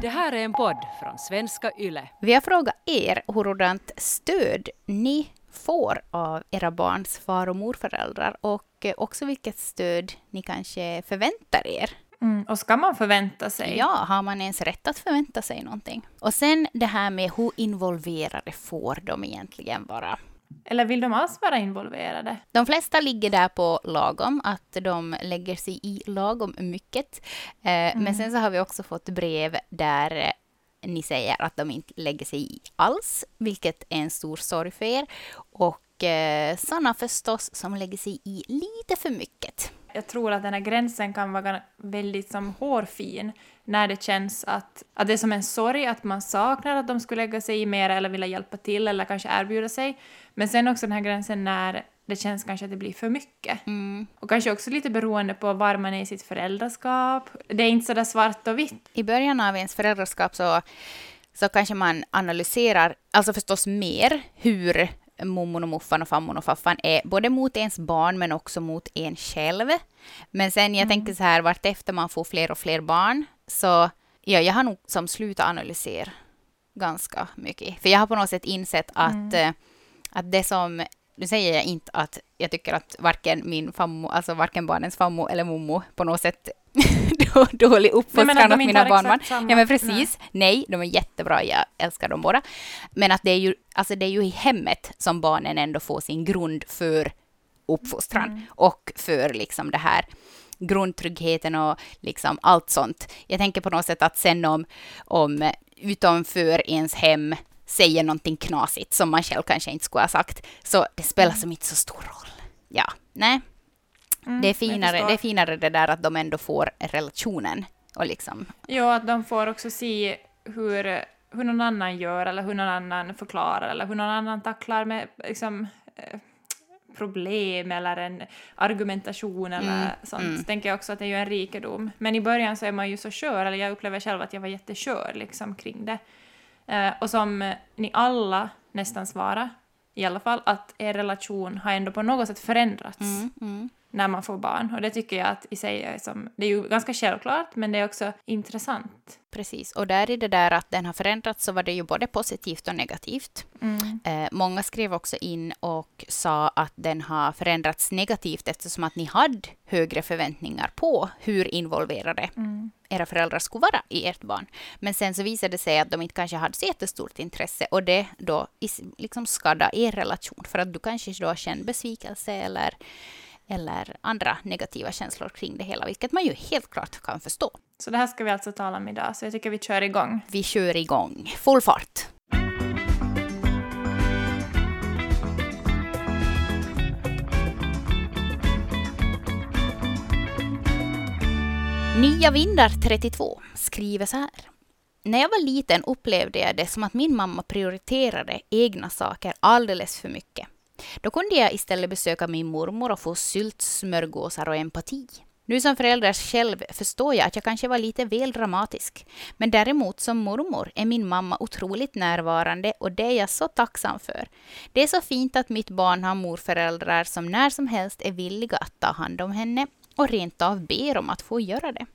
Det här är en podd från svenska YLE. Vi har frågat er hurdant stöd ni får av era barns far och morföräldrar och också vilket stöd ni kanske förväntar er. Mm, och ska man förvänta sig? Ja, har man ens rätt att förvänta sig någonting? Och sen det här med hur involverade får de egentligen vara? Eller vill de alls vara involverade? De flesta ligger där på lagom, att de lägger sig i lagom mycket. Eh, mm. Men sen så har vi också fått brev där eh, ni säger att de inte lägger sig i alls, vilket är en stor sorg för er. Och eh, sådana förstås som lägger sig i lite för mycket. Jag tror att den här gränsen kan vara väldigt som hårfin när det känns att, att det är som en sorg att man saknar att de skulle lägga sig i mer eller vilja hjälpa till eller kanske erbjuda sig. Men sen också den här gränsen när det känns kanske att det blir för mycket. Mm. Och kanske också lite beroende på var man är i sitt föräldraskap. Det är inte så där svart och vitt. I början av ens föräldraskap så, så kanske man analyserar, alltså förstås mer, hur mormor och morfar och farmor och farfan är både mot ens barn men också mot en själv. Men sen jag mm. tänker så här, vartefter man får fler och fler barn så ja, jag har nog som slutat analysera ganska mycket. För jag har på något sätt insett att, mm. Eh, att det som nu säger jag inte att jag tycker att varken min fammo, alltså varken barnens fammo eller mommo på något sätt dålig uppfostran åt mina barnbarn. Ja men precis. Nej. Nej. de är jättebra, jag älskar dem båda. Men att det är ju, alltså det är ju i hemmet som barnen ändå får sin grund för uppfostran mm. och för liksom det här grundtryggheten och liksom allt sånt. Jag tänker på något sätt att sen om, om utanför ens hem säger någonting knasigt som man själv kanske inte skulle ha sagt, så det spelar mm. som inte så stor roll. Ja, nej. Mm, det, är finare, det är finare det där att de ändå får relationen. Och liksom. Ja, att de får också se hur, hur någon annan gör eller hur någon annan förklarar eller hur någon annan tacklar med liksom, eh, problem eller en argumentation eller mm, sånt. Mm. Så tänker jag också att det är ju en rikedom. Men i början så är man ju så skör, eller jag upplever själv att jag var jättekör liksom kring det. Eh, och som ni alla nästan svarar, i alla fall, att er relation har ändå på något sätt förändrats. Mm, mm när man får barn. Och det tycker jag att i sig är som, det är ju ganska självklart, men det är också intressant. Precis, och där i det där att den har förändrats så var det ju både positivt och negativt. Mm. Eh, många skrev också in och sa att den har förändrats negativt eftersom att ni hade högre förväntningar på hur involverade mm. era föräldrar skulle vara i ert barn. Men sen så visade det sig att de inte kanske hade så jättestort intresse och det då liksom skadade er relation för att du kanske då kände besvikelse eller eller andra negativa känslor kring det hela, vilket man ju helt klart kan förstå. Så det här ska vi alltså tala om idag, så jag tycker vi kör igång. Vi kör igång. Full fart! Nya vindar 32 skriver så här. När jag var liten upplevde jag det som att min mamma prioriterade egna saker alldeles för mycket. Då kunde jag istället besöka min mormor och få syltsmörgåsar och empati. Nu som förälder själv förstår jag att jag kanske var lite väl dramatisk. Men däremot som mormor är min mamma otroligt närvarande och det är jag så tacksam för. Det är så fint att mitt barn har morföräldrar som när som helst är villiga att ta hand om henne och rent av ber om att få göra det.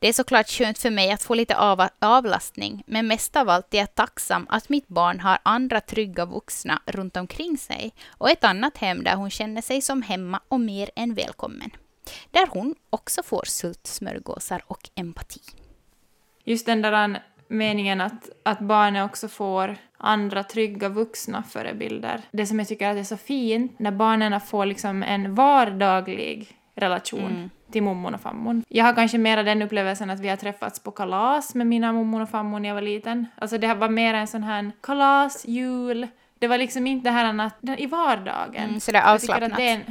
Det är såklart skönt för mig att få lite av avlastning, men mest av allt är jag tacksam att mitt barn har andra trygga vuxna runt omkring sig och ett annat hem där hon känner sig som hemma och mer än välkommen. Där hon också får sultsmörgåsar och empati. Just den där meningen att, att barnen också får andra trygga vuxna förebilder. Det som jag tycker att är så fint när barnen får liksom en vardaglig relation. Mm till mormor och farmor. Jag har kanske mera den upplevelsen att vi har träffats på kalas med mina mormor och farmor när jag var liten. Alltså det var mer en sån här kalas, jul. Det var liksom inte det här att, i vardagen. Mm, så det är avslappnat? Det är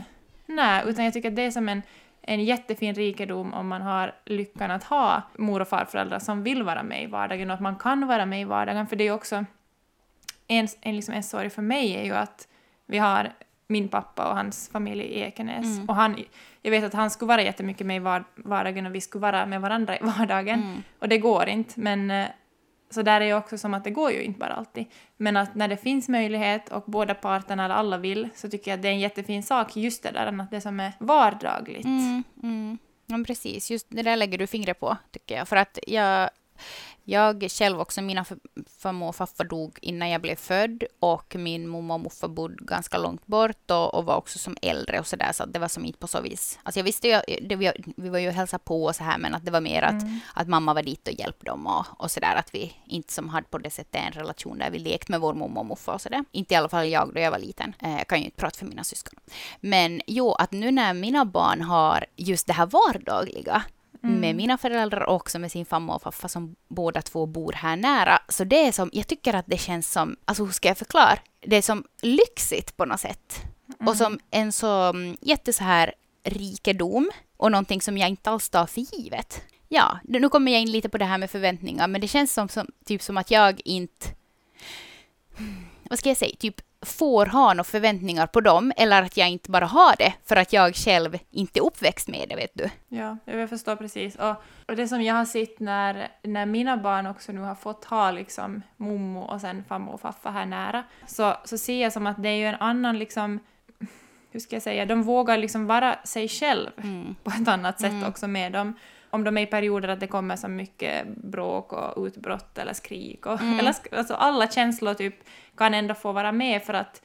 nej, utan jag tycker att det är som en, en jättefin rikedom om man har lyckan att ha mor och farföräldrar som vill vara med i vardagen och att man kan vara med i vardagen. För det är också en, en, liksom en sorg för mig är ju att vi har min pappa och hans familj i Ekenäs. Mm. Och han, jag vet att han skulle vara jättemycket med i vardagen och vi skulle vara med varandra i vardagen. Mm. Och det går inte. Men, eh, så där är det också som att det går ju inte bara alltid. Men att när det finns möjlighet och båda parterna eller alla vill så tycker jag att det är en jättefin sak just det där att det som är vardagligt. Mm, mm. Ja, precis, just det där lägger du fingret på tycker jag. För att jag Jag själv också, mina farmor och farfar dog innan jag blev född och min mormor och morfar bodde ganska långt bort och, och var också som äldre och så där så det var som inte på så vis. Alltså jag visste ju, det, vi, vi var ju hälsa på och så här men att det var mer att, mm. att mamma var dit och hjälpte dem och, och så där att vi inte som hade på det sättet en relation där vi lekt med vår mormor och morfar och så där. Inte i alla fall jag då jag var liten. Eh, jag kan ju inte prata för mina syskon. Men jo, att nu när mina barn har just det här vardagliga Mm. med mina föräldrar och också med sin farmor och farfar som båda två bor här nära. Så det är som, jag tycker att det känns som, alltså hur ska jag förklara? Det är som lyxigt på något sätt. Mm. Och som en så mm, jätte så här rikedom och någonting som jag inte alls tar för givet. Ja, nu kommer jag in lite på det här med förväntningar, men det känns som, som typ som att jag inte vad ska jag säga, typ får ha några förväntningar på dem eller att jag inte bara har det för att jag själv inte är uppväxt med det, vet du. Ja, jag förstår precis. Och, och det som jag har sett när, när mina barn också nu har fått ha liksom mommo och sen farmor och farfar här nära, så, så ser jag som att det är ju en annan liksom hur ska jag säga, de vågar liksom vara sig själv mm. på ett annat sätt mm. också med dem om de är i perioder att det kommer så mycket bråk och utbrott eller skrik och mm. eller, alltså alla känslor typ kan ändå få vara med för att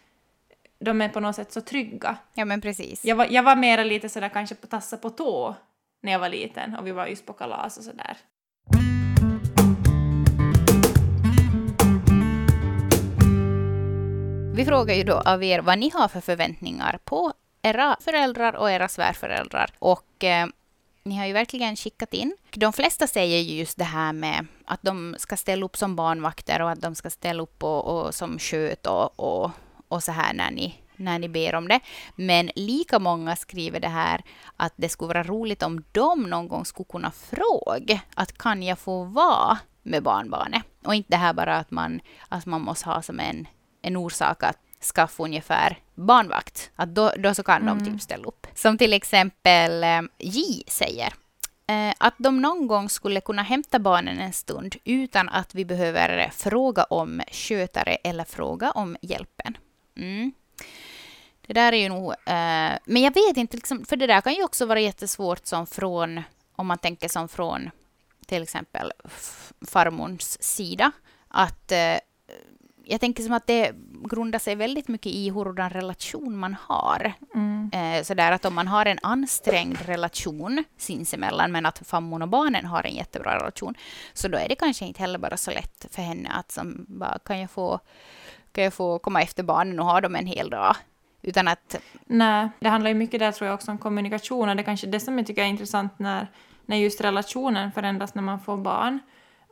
de är på något sätt så trygga. Ja men precis. Jag var, jag var mera lite sådär kanske på tassa på tå när jag var liten och vi var just på kalas och sådär. Vi frågar ju då av er vad ni har för förväntningar på era föräldrar och era svärföräldrar. Och eh, ni har ju verkligen skickat in. De flesta säger ju just det här med att de ska ställa upp som barnvakter och att de ska ställa upp och, och som sköt och, och, och så här när ni, när ni ber om det. Men lika många skriver det här att det skulle vara roligt om de någon gång skulle kunna fråga att kan jag få vara med barnbarnet? Och inte det här bara att man, att man måste ha som en, en orsak att skaffa ungefär barnvakt. Att då, då så kan mm. de typ ställa upp. Som till exempel eh, J säger. Eh, att de någon gång skulle kunna hämta barnen en stund utan att vi behöver fråga om skötare eller fråga om hjälpen. Mm. Det där är ju nog... Eh, men jag vet inte, liksom, för det där kan ju också vara jättesvårt som från, om man tänker som från till exempel farmors sida, att eh, jag tänker som att det grundar sig väldigt mycket i hurdan relation man har. Mm. Eh, sådär att om man har en ansträngd relation sinsemellan, men att farmor och barnen har en jättebra relation, så då är det kanske inte heller bara så lätt för henne att som bara, kan jag få, kan jag få komma efter barnen och ha dem en hel dag? Utan att... Nej, det handlar ju mycket där tror jag också om kommunikation, och det är kanske det som jag tycker är intressant när, när just relationen förändras när man får barn.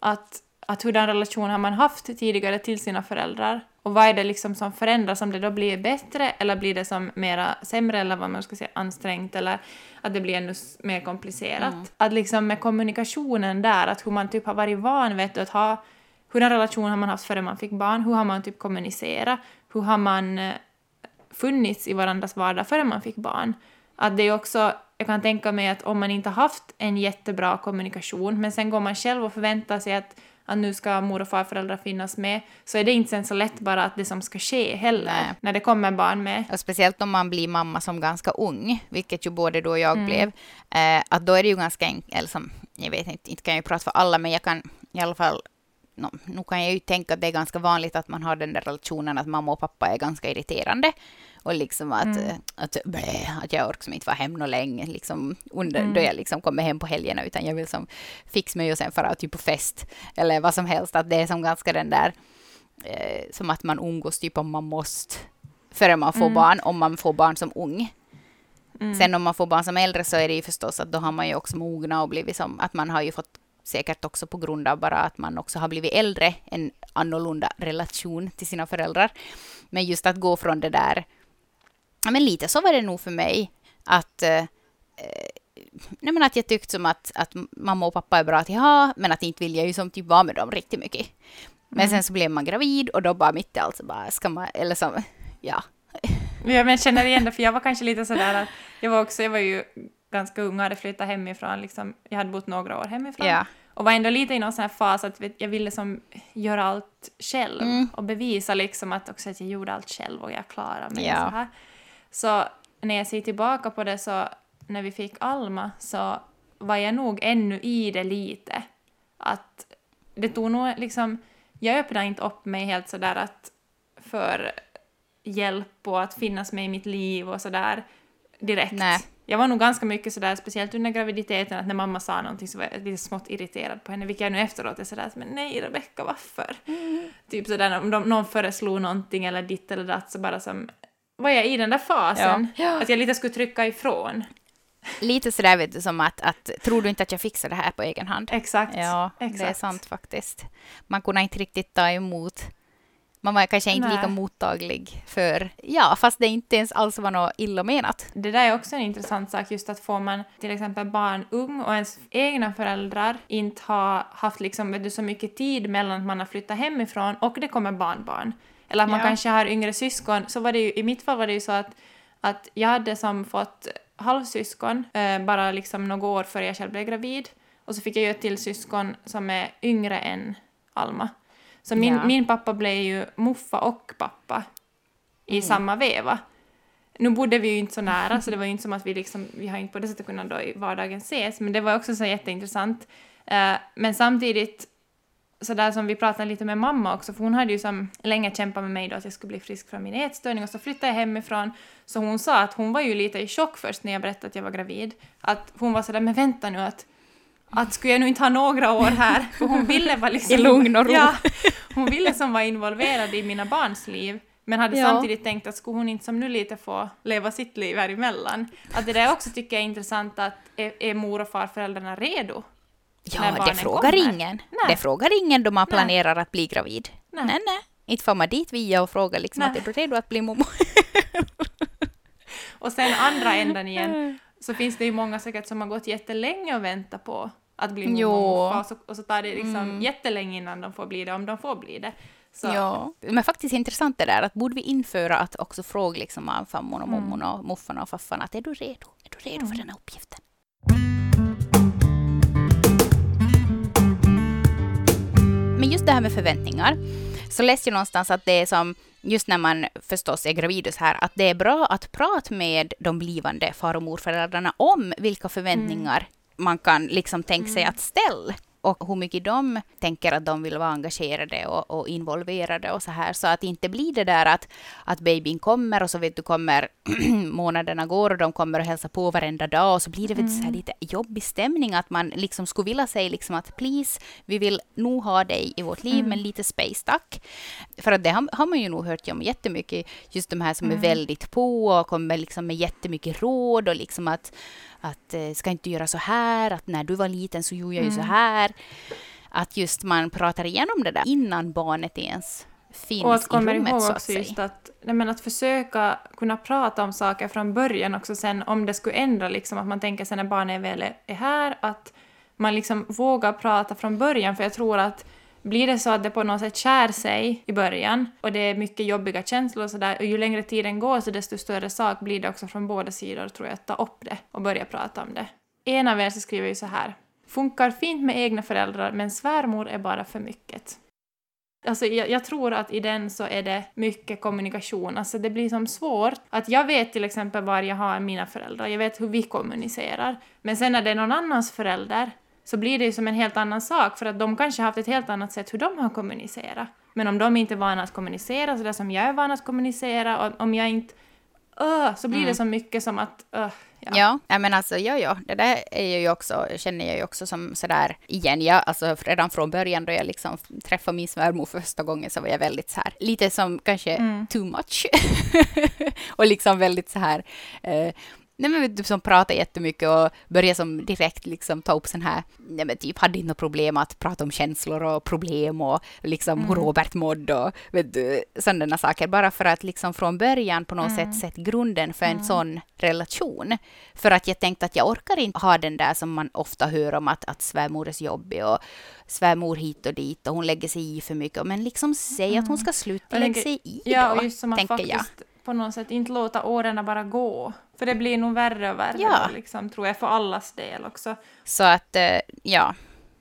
Att att hurdan relation har man haft tidigare till sina föräldrar och vad är det liksom som förändras, om det då blir bättre eller blir det som mera sämre eller vad man ska säga ansträngt eller att det blir ännu mer komplicerat. Mm. Att liksom med kommunikationen där, att hur man typ har varit van vid att ha, hurdan relation har man haft före man fick barn, hur har man typ kommunicerat, hur har man eh, funnits i varandras vardag före man fick barn. Att det är också, jag kan tänka mig att om man inte haft en jättebra kommunikation men sen går man själv och förväntar sig att att nu ska mor och farföräldrar finnas med, så är det inte sen så lätt bara att det som ska ske heller, Nej. när det kommer barn med. Och speciellt om man blir mamma som ganska ung, vilket ju både du och jag mm. blev, eh, att då är det ju ganska enkelt, jag vet inte, inte kan jag prata för alla, men jag kan i alla fall no, nu kan jag ju tänka att det är ganska vanligt att man har den där relationen att mamma och pappa är ganska irriterande. Och liksom att, mm. att, blä, att jag orkar inte vara hem något länge, liksom, under, mm. då jag liksom kommer hem på helgerna, utan jag vill som fixa mig och sen fara typ på fest, eller vad som helst. Att det är som ganska den där, eh, som att man umgås typ om man måste, före man får mm. barn, om man får barn som ung. Mm. Sen om man får barn som äldre så är det ju förstås att då har man ju också mogna och blivit som att man har ju fått säkert också på grund av bara att man också har blivit äldre, en annorlunda relation till sina föräldrar. Men just att gå från det där, ja men lite så var det nog för mig, att eh, nej men att jag tyckte som att, att mamma och pappa är bra att ha, men att inte vill jag ju som typ vara med dem riktigt mycket. Men mm. sen så blev man gravid och då bara mitt i allt så bara ska man, eller som, ja. Ja, men känner igen det, för jag var kanske lite sådär att jag var också, jag var ju ganska ung och hade flyttat hemifrån. Liksom, jag hade bott några år hemifrån. Ja. Och var ändå lite i någon sån här fas att jag ville som göra allt själv mm. och bevisa liksom att också att jag gjorde allt själv och jag klarade mig. Ja. Så, här. Så när jag ser tillbaka på det så när vi fick Alma så var jag nog ännu i det lite. Att det tog nog liksom, jag öppnade inte upp mig helt sådär att för hjälp och att finnas med i mitt liv och sådär direkt. Nej. Jag var nog ganska mycket sådär, speciellt under graviditeten, att när mamma sa någonting så var jag lite smått irriterad på henne, vilket jag nu efteråt är sådär, men nej Rebecka, varför? Typ sådär om de, någon föreslog någonting eller ditt eller datt så bara som, var jag i den där fasen, Ja. att jag lite skulle trycka ifrån. Lite sådär vet du som att, att tror du inte att jag fixar det här på egen hand? Exakt. Ja, exakt. det är sant faktiskt. Man kunde inte riktigt ta emot. Man var kanske inte Nej. lika mottaglig för, ja, fast det inte ens alls var något illa menat. Det där är också en intressant sak, just att får man till exempel barn ung och ens egna föräldrar inte har haft liksom, vet du, så mycket tid mellan att man har flyttat hemifrån och det kommer barnbarn. Eller att man Ja. kanske har yngre syskon, så var det ju, i mitt fall var det ju så att, att jag hade som fått halvsyskon eh, bara liksom några år före jag själv blev gravid. Och så fick jag ju ett till syskon som är yngre än Alma. Så min, Ja. min pappa blev ju muffa och pappa i samma veva. Nu bodde vi ju inte så nära, så det var ju inte som att vi liksom, vi har inte på det sättet kunnat då i vardagen ses, men det var också så jätteintressant. Eh, men samtidigt, så där som vi pratade lite med mamma också, för hon hade ju som länge kämpat med mig då att jag skulle bli frisk från min ätstörning och så flyttade jag hemifrån. Så hon sa att hon var ju lite i chock först när jag berättade att jag var gravid. Att hon var sådär, men vänta nu att att skulle jag nu inte ha några år här, för hon ville vara liksom... I lugn och ro. Ja, hon ville som vara involverad i mina barns liv, men hade Ja. samtidigt tänkt att skulle hon inte som nu lite få leva sitt liv här emellan. Att det där också tycker jag är intressant att är, är mor och farföräldrarna redo? Ja, det frågar kommer. ingen. Nej. Det frågar ingen då man Nej. planerar att bli gravid. Nej. Nej, nej. Inte får man dit via och frågar liksom Nej. att är du redo att bli mormor? Och sen andra änden igen, så finns det ju många säkert som har gått jättelänge och väntat på att bli mormor och och så, och så tar det liksom Mm. jättelänge innan de får bli det, om de får bli det. Så, Ja. Men faktiskt intressant det där att borde vi införa att också fråga liksom farmor och Mm. mormor och morfarna och faffarna att är du redo? Är du redo för den här uppgiften? Just det här med förväntningar, så läste jag någonstans att det är som, just när man förstås är gravid och så här, att det är bra att prata med de blivande far och morföräldrarna om vilka förväntningar man kan liksom tänka sig att ställa och hur mycket de tänker att de vill vara engagerade och, och involverade och så här. Så att inte blir det där att, att babyn kommer och så vet du kommer månaderna går och de kommer och hälsar på varenda dag och så blir det du, så här lite jobbig stämning att man liksom skulle vilja säga liksom att please, vi vill nog ha dig i vårt liv men lite space tack. För att det har, har man ju nog hört om jättemycket, just de här som är väldigt på och kommer liksom med jättemycket råd och liksom att att eh, ska inte göra så här, att när du var liten så gjorde jag ju så här. Att just man pratar igenom det där innan barnet ens finns Och att i komma rummet ihåg så att också just att, nej men att försöka kunna prata om saker från början också sen om det skulle ändra liksom att man tänker sen när barnet väl är- är här att man liksom vågar prata från början. För jag tror att blir det så att det på något sätt skär sig i början och det är mycket jobbiga känslor och sådär och ju längre tiden går så desto större sak blir det också från båda sidor tror jag att ta upp det och börja prata om det. En av er så skriver ju så här. Funkar fint med egna föräldrar men svärmor är bara för mycket. Alltså, jag, jag tror att i den så är det mycket kommunikation. Alltså, det blir som svårt. Att jag vet till exempel var jag har mina föräldrar, jag vet hur vi kommunicerar. Men sen när det är någon annans förälder så blir det ju som en helt annan sak för att de kanske har haft ett helt annat sätt hur de har kommunicerat. Men om de inte är vana att kommunicera så där som jag är van att kommunicera och om jag inte... Öh, så blir det så mycket som att... öh, ja. Ja, men alltså ja, ja, det där är ju också, känner jag ju också som sådär igen, jag, alltså redan från början då jag liksom träffade min svärmor första gången så var jag väldigt så här, lite som kanske too much. och liksom väldigt så här, eh, Nej men du, som pratar jättemycket och börjar som direkt liksom ta upp sån här, nej men typ hade inte något problem att prata om känslor och problem och liksom hur Robert mådde och vet du, sådana saker. Bara för att liksom från början på något sätt sätta grunden för en sån relation. För att jag tänkte att jag orkar inte ha den där som man ofta hör om att, att svärmor är så jobbig och svärmor hit och dit och hon lägger sig i för mycket. Men liksom säg att hon ska sluta lägga sig i Ja, då, och just som tänker faktiskt jag. På något sätt inte låta åren bara gå. För det blir nog värre och värre Ja. liksom, tror jag, för allas del också. Så att, eh, ja.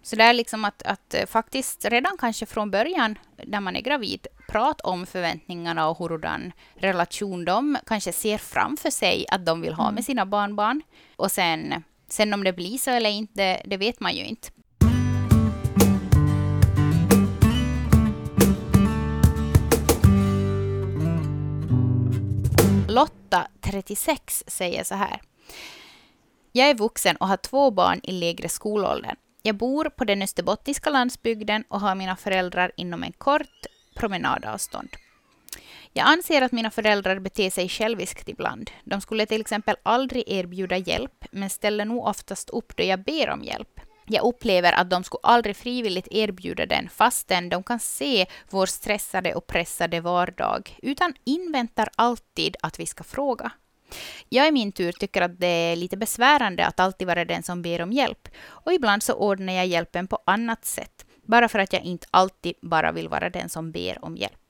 Så det är liksom att, att eh, faktiskt redan kanske från början när man är gravid, prat om förväntningarna och hurdan relation de kanske ser framför sig att de vill ha med sina barnbarn. Och sen, sen om det blir så eller inte, det vet man ju inte. Lotta 36 säger så här. Jag är vuxen och har två barn i lägre skolåldern. Jag bor på den österbottniska landsbygden och har mina föräldrar inom en kort promenadavstånd. Jag anser att mina föräldrar beter sig själviskt ibland. De skulle till exempel aldrig erbjuda hjälp, men ställer nog oftast upp då jag ber om hjälp. Jag upplever att de skulle aldrig frivilligt erbjuda den fastän de kan se vår stressade och pressade vardag, utan inväntar alltid att vi ska fråga. Jag i min tur tycker att det är lite besvärande att alltid vara den som ber om hjälp och ibland så ordnar jag hjälpen på annat sätt, bara för att jag inte alltid bara vill vara den som ber om hjälp.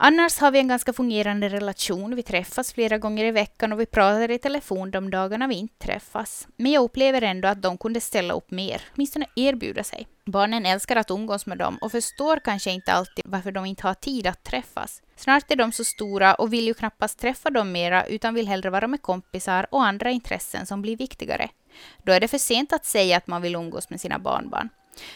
Annars har vi en ganska fungerande relation. Vi träffas flera gånger i veckan och vi pratar i telefon de dagarna vi inte träffas. Men jag upplever ändå att de kunde ställa upp mer, åtminstone erbjuda sig. Barnen älskar att umgås med dem och förstår kanske inte alltid varför de inte har tid att träffas. Snart är de så stora och vill ju knappast träffa dem mera utan vill hellre vara med kompisar och andra intressen som blir viktigare. Då är det för sent att säga att man vill umgås med sina barnbarn.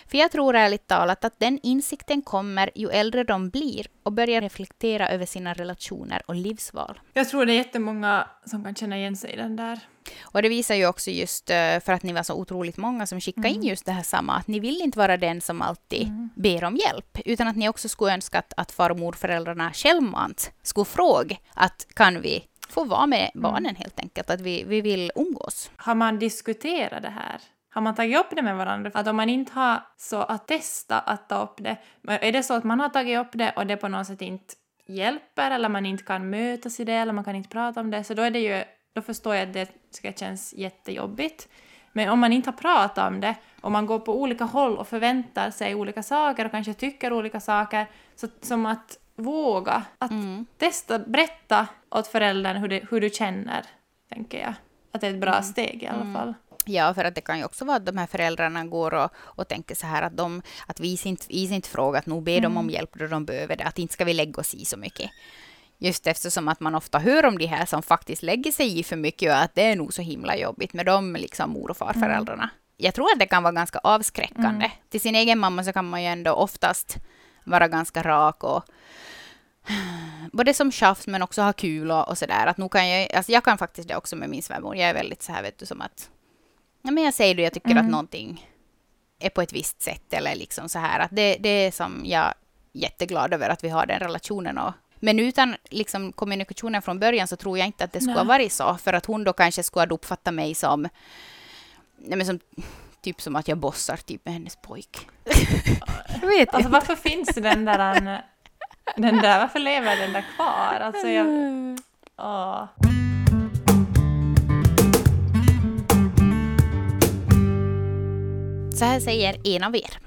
För jag tror ärligt talat att den insikten kommer ju äldre de blir och börjar reflektera över sina relationer och livsval. Jag tror det är jättemånga som kan känna igen sig i den där. Och det visar ju också just eh, för att ni var så otroligt många som skickade mm. in just det här samma, att ni vill inte vara den som alltid mm. ber om hjälp, utan att ni också skulle önska att, att far och morföräldrarna självmant skulle fråga att kan vi få vara med mm. barnen mm. helt enkelt, att vi, vi vill umgås. Har man diskuterat det här? Har man tagit upp det med varandra? Att om man inte har så att testa att ta upp det, är det så att man har tagit upp det och det på något sätt inte hjälper eller man inte kan mötas i det eller man kan inte prata om det, så då är det ju, då förstår jag att det ska kännas jättejobbigt. Men om man inte har pratat om det och man går på olika håll och förväntar sig olika saker och kanske tycker olika saker, så som att våga att mm. testa, berätta åt föräldern hur, det, hur du känner, tänker jag. Att det är ett bra mm. steg i alla mm. fall. Ja, för att det kan ju också vara att de här föräldrarna går och, och tänker så här att, de, att vi inte, vi inte frågat, nog ber mm. de om mm. hjälp då de behöver det, att inte ska vi lägga oss i så mycket. Just eftersom att man ofta hör om de här som faktiskt lägger sig i för mycket och att det är nog så himla jobbigt med de liksom mor och farföräldrarna. Mm. Jag tror att det kan vara ganska avskräckande. Mm. Till sin egen mamma så kan man ju ändå oftast vara ganska rak och både som tjafs men också ha kul och, och sådär. Att kan jag, alltså jag kan faktiskt det också med min svärmor. Jag är väldigt så här, vet du, som att ja, men jag säger då jag tycker mm. att någonting är på ett visst sätt eller liksom så här att det, det är som jag är jätteglad över att vi har den relationen och men utan liksom, kommunikationen från början så tror jag inte att det skulle Nej. ha varit så. För att hon då kanske skulle ha uppfattat mig som, nej, men som typ som att jag bossar typ med hennes pojk. jag vet alltså, inte. varför finns den där, den där, varför lever den där kvar? Alltså jag, åh. Så här säger en av er.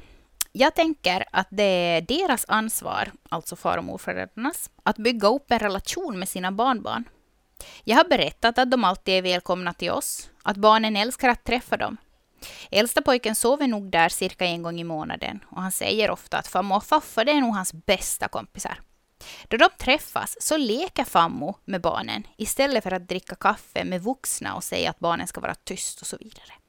Jag tänker att det är deras ansvar, alltså far och morföräldrarnas, att bygga upp en relation med sina barnbarn. Jag har berättat att de alltid är välkomna till oss, att barnen älskar att träffa dem. Äldsta pojken sover nog där cirka en gång i månaden och han säger ofta att farmor och faffa det är nog hans bästa kompisar. Då de träffas så leker farmor med barnen istället för att dricka kaffe med vuxna och säga att barnen ska vara tyst och så vidare.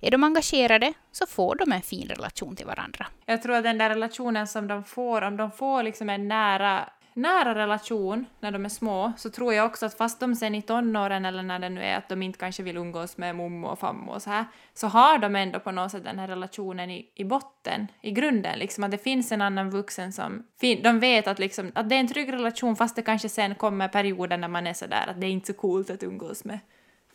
Är de engagerade så får de en fin relation till varandra. Jag tror att den där relationen som de får, om de får liksom en nära nära relation när de är små så tror jag också att fast de sen i tonåren eller när det nu är att de inte kanske vill umgås med mommo och fammo och så här så har de ändå på något sätt den här relationen i, i botten, i grunden liksom att det finns en annan vuxen som de vet att liksom att det är en trygg relation fast det kanske sen kommer perioder när man är sådär att det är inte så coolt att umgås med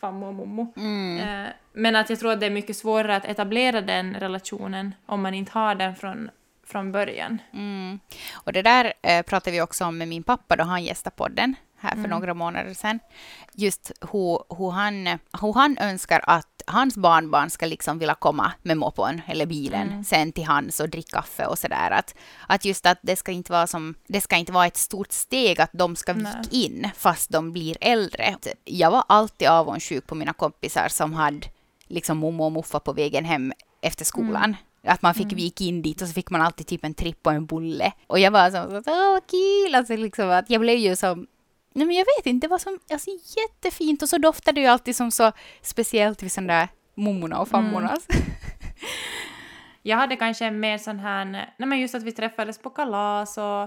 fammo och mommo. Mm. Eh, men att jag tror att det är mycket svårare att etablera den relationen om man inte har den från, från början. Mm. Och det där eh, pratade vi också om med min pappa då han gästade podden här för mm. några månader sedan. Just hur, hur, han, hur han önskar att hans barnbarn ska liksom vilja komma med mopon eller bilen mm. sen till hans och dricka kaffe och sådär. Att, att just att det ska inte vara som, det ska inte vara ett stort steg att de ska vika in fast de blir äldre. Jag var alltid avundsjuk på mina kompisar som hade liksom mommo och muffa på vägen hem efter skolan. Mm. Att man fick mm. vika in dit och så fick man alltid typ en tripp och en bulle. Och jag var så, så åh kul! Alltså liksom att jag blev ju som Nej, men jag vet inte, det var som, alltså, jättefint och så doftade det ju alltid som så speciellt vid sådana där mummorna och fammornas. Mm. Jag hade kanske mer sån här, nej men just att vi träffades på kalas och,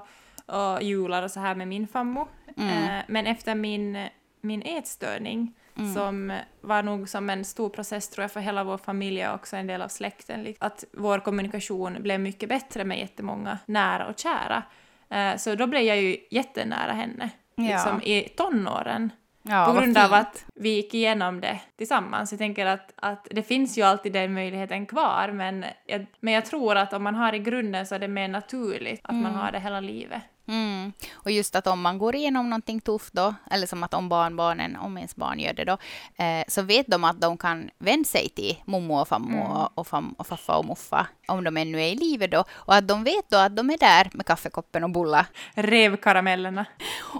och jular och så här med min fammo. Mm. Eh, men efter min min ätstörning Mm. som var nog som en stor process tror jag för hela vår familj och också en del av släkten. Lik- Att vår kommunikation blev mycket bättre med jättemånga nära och kära. Eh, Så då blev jag ju jättenära henne, Ja. liksom i tonåren. Ja, på grund av att vi gick igenom det tillsammans. Jag tänker att, att det finns ju alltid den möjligheten kvar, men jag, men jag tror att om man har i grunden så är det mer naturligt att man har det hela livet. Mm. Och just att om man går igenom någonting tufft då, eller som att om barnbarnen, om ens barn gör det då, eh, så vet de att de kan vända sig till mommo och fammo och, och, fam, och faffa och muffa, om de ännu är i livet då. Och att de vet då att de är där med kaffekoppen och bullar. Revkaramellerna.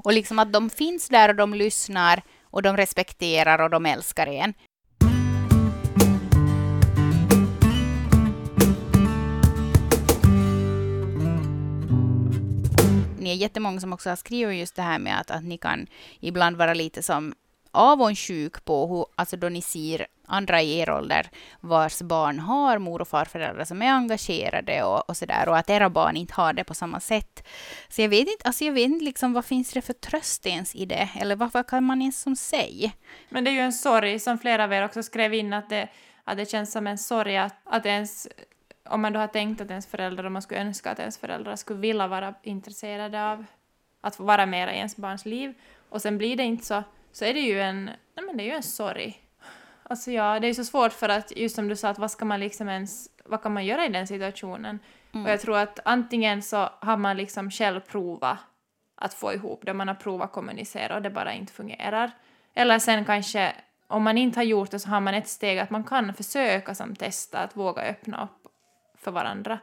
Och liksom att de finns där och de lyssnar och de respekterar och de älskar en. Är jättemånga som också har skrivit just det här med att, att ni kan ibland vara lite som avundsjuk på hur, alltså då ni ser andra i er ålder vars barn har mor och farföräldrar som är engagerade och, och sådär och att era barn inte har det på samma sätt. Så jag vet inte, alltså jag vet inte liksom vad finns det för tröst ens i det eller vad, vad kan man ens som säga? Men det är ju en sorg, som flera av er också skrev in, att det, att det känns som en sorg att, att ens, om man då har tänkt att ens föräldrar, om man skulle önska att ens föräldrar skulle vilja vara intresserade av att få vara mera i ens barns liv, och sen blir det inte så, så är det ju en, nej men det är ju en sorg. Alltså ja, det är så svårt för att, just som du sa, att vad ska man liksom ens, vad kan man göra i den situationen? Och jag tror att antingen så har man liksom själv provat att få ihop det, man har provat kommunicera och det bara inte fungerar. Eller sen kanske, om man inte har gjort det så har man ett steg att man kan försöka som testa att våga öppna upp för varandra.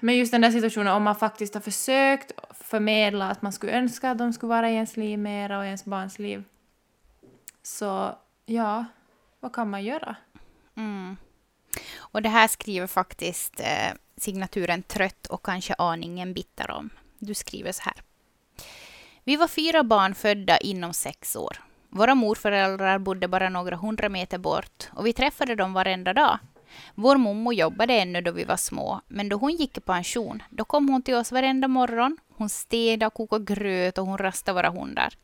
Men just den där situationen om man faktiskt har försökt förmedla att man skulle önska att de skulle vara i ens liv mera och i ens barns liv. Så ja, vad kan man göra? Mm. Och det här skriver faktiskt eh, signaturen trött och kanske aningen bitter om. Du skriver så här. Vi var fyra barn födda inom sex år. Våra morföräldrar bodde bara några hundra meter bort och vi träffade dem varenda dag. Vår mommo jobbade ännu då vi var små, men då hon gick i pension, då kom hon till oss varenda morgon. Hon städade, kokade gröt och hon rastade våra hundar.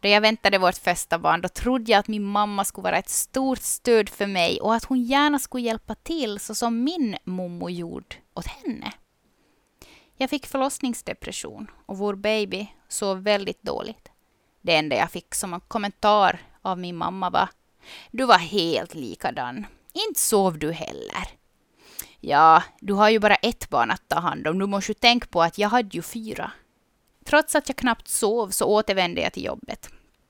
Då jag väntade vårt första barn, då trodde jag att min mamma skulle vara ett stort stöd för mig och att hon gärna skulle hjälpa till så som min mommo gjorde åt henne. Jag fick förlossningsdepression och vår baby sov väldigt dåligt. Det enda jag fick som en kommentar av min mamma var Du var helt likadan. Inte sov du heller. Ja, du har ju bara ett barn att ta hand om. Du måste ju tänka på att jag hade ju fyra. Trots att jag knappt sov så återvände jag till jobbet.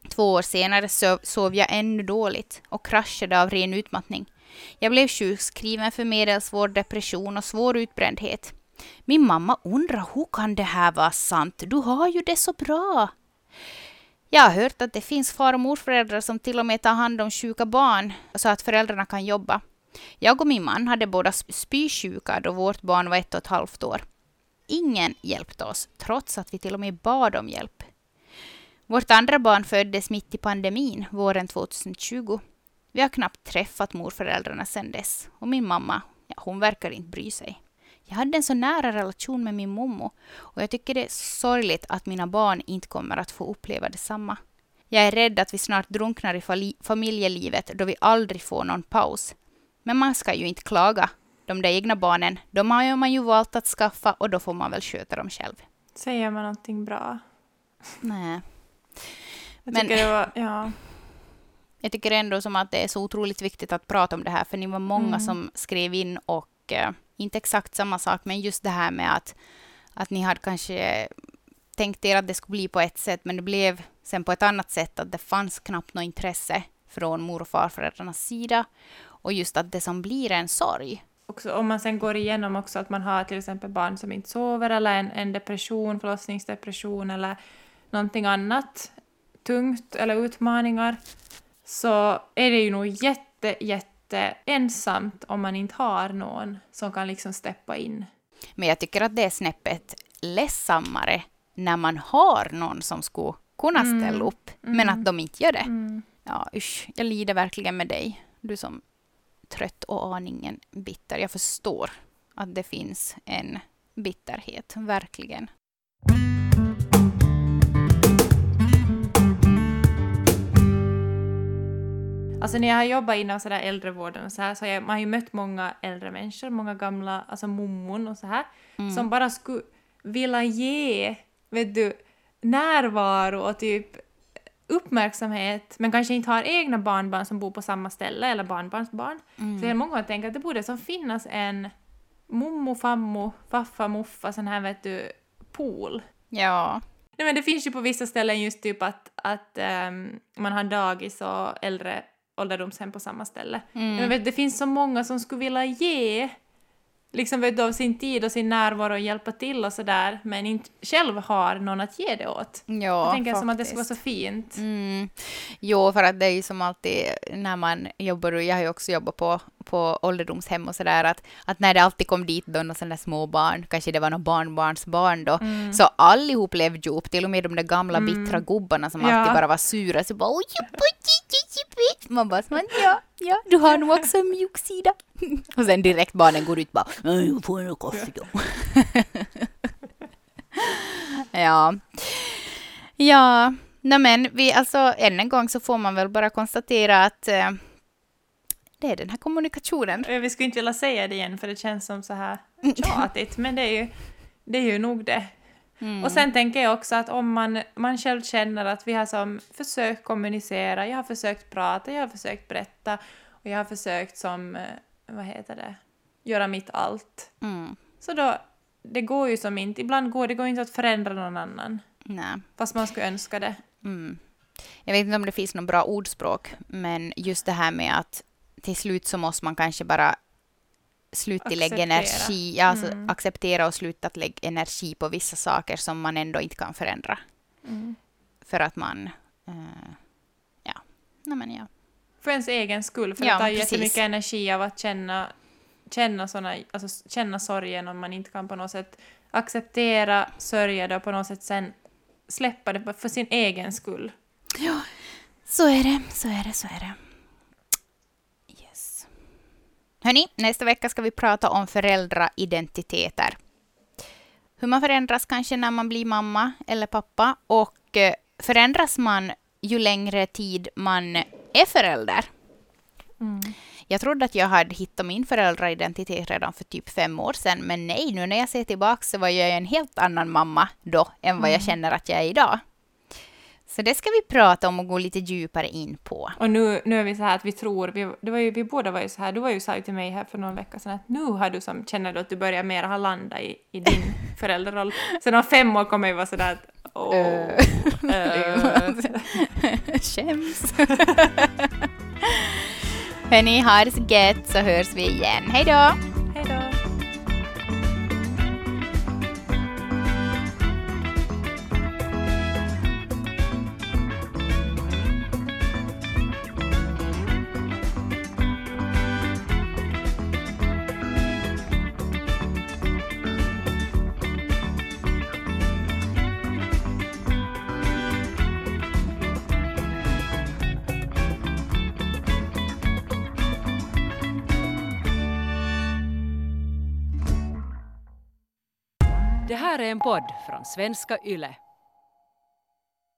Två år senare sov, sov jag ännu dåligt och kraschade av ren utmattning. Jag blev sjukskriven för medelsvår depression och svår utbrändhet. Min mamma undrar hur kan det här vara sant? Du har ju det så bra. Jag har hört att det finns far och morföräldrar som till och med tar hand om sjuka barn så att föräldrarna kan jobba. Jag och min man hade båda spysjuka då vårt barn var ett och ett halvt år. Ingen hjälpte oss, trots att vi till och med bad om hjälp. Vårt andra barn föddes mitt i pandemin, våren 2020. Vi har knappt träffat morföräldrarna sedan dess och min mamma, ja, hon verkar inte bry sig. Jag hade en så nära relation med min mommo och jag tycker det är sorgligt att mina barn inte kommer att få uppleva detsamma. Jag är rädd att vi snart drunknar i familjelivet då vi aldrig får någon paus. Men man ska ju inte klaga. De där egna barnen, de har man ju valt att skaffa och då får man väl sköta dem själv. Säger man någonting bra? Nej. Jag Men- tycker det var, ja. Jag tycker ändå som att det är så otroligt viktigt att prata om det här, för ni var många Mm. som skrev in och mycket, inte exakt samma sak, men just det här med att, att ni hade kanske tänkt er att det skulle bli på ett sätt, men det blev sen på ett annat sätt, att det fanns knappt något intresse från mor och farföräldrarnas sida. Och just att det som blir en sorg. också, om man sen går igenom också att man har till exempel barn som inte sover eller en, en depression, förlossningsdepression eller någonting annat tungt eller utmaningar så är det ju nog jätte, jätte ensamt om man inte har någon som kan liksom steppa in. Men jag tycker att det är snäppet ledsammare när man har någon som skulle kunna Mm. ställa upp, men att de inte gör det. Ja, usch, jag lider verkligen med dig. Du som trött och aningen bitter. Jag förstår att det finns en bitterhet, verkligen. Alltså när jag har jobbat inom sådär äldrevården och så här så jag, man har ju mött många äldre människor, många gamla, alltså mummon och så här, som bara skulle vilja ge, vet du, närvaro och typ uppmärksamhet men kanske inte har egna barnbarn som bor på samma ställe eller barnbarnsbarn. Så jag många tänker att det borde som finnas en mommo, fammo, faffa, muffa, sån här vet du, pool. Ja. Nej men det finns ju på vissa ställen just typ att, att ehm, man har dagis och äldre ålderdomshem på samma ställe. Men vet, det finns så många som skulle vilja ge liksom vet du, av sin tid och sin närvaro och hjälpa till och sådär men inte själv har någon att ge det åt. Ja, jag tänker som att det faktiskt. skulle vara så fint. Mm. Jo, för att det är ju som alltid när man jobbar, och jag har ju också jobbat på, på ålderdomshem och sådär, att, att när det alltid kom dit då några sådana små barn, kanske det var några barnbarnsbarn då, Mm. så allihop levde ju upp, till och med de där gamla bittra gubbarna som Ja. alltid bara var sura, så bara oj, oj, oj, oj, oj. Man bara, att, ja, ja, du har nog också en mjuk sida. och sen direkt barnen går ut bara, "Nej, jag får en kaffe då. ja. Ja, nej men vi, alltså än en gång så får man väl bara konstatera att eh, det är den här kommunikationen. Vi skulle inte vilja säga det igen för det känns som så här tjatigt men det är ju, det är ju nog det. Mm. Och sen tänker jag också att om man, man själv känner att vi har som försökt kommunicera, jag har försökt prata, jag har försökt berätta och jag har försökt som, eh, vad heter det, göra mitt allt. Mm. Så då, det går ju som inte, ibland går det går inte att förändra någon annan, Nej. fast man skulle önska det. Mm. Jag vet inte om det finns något bra ordspråk, men just det här med att till slut så måste man kanske bara sluta lägga energi, ja, alltså Mm. acceptera och sluta att lägga energi på vissa saker som man ändå inte kan förändra. Mm. För att man, eh, ja, nej men ja. För ens egen skull, för Ja, det tar precis. jättemycket energi av att känna, känna, såna, alltså känna sorgen om man inte kan på något sätt acceptera, sörja det och på något sätt sen släppa det för sin egen skull. Så är det, så är det, så är det. Hörni, nästa vecka ska vi prata om föräldraidentiteter. Hur man förändras kanske när man blir mamma eller pappa och eh, förändras man ju längre tid man är förälder. Jag trodde att jag hade hittat min föräldraidentitet redan för typ fem år sedan, men nej, nu när jag ser tillbaka så var jag en helt annan mamma då än vad jag känner att jag är idag. Så det ska vi prata om och gå lite djupare in på. Och nu, nu är vi så här att vi tror, vi, det var ju, vi båda var ju så här, du var ju sa ju till mig här för någon vecka sedan att nu har du som, känner du att du börjar mer ha landa i, i din föräldraroll. Sen om fem år kommer jag vara sådär att åh. Skäms. Hörni, ha det så gött så hörs vi igen. Hej då! En podd från svenska YLE.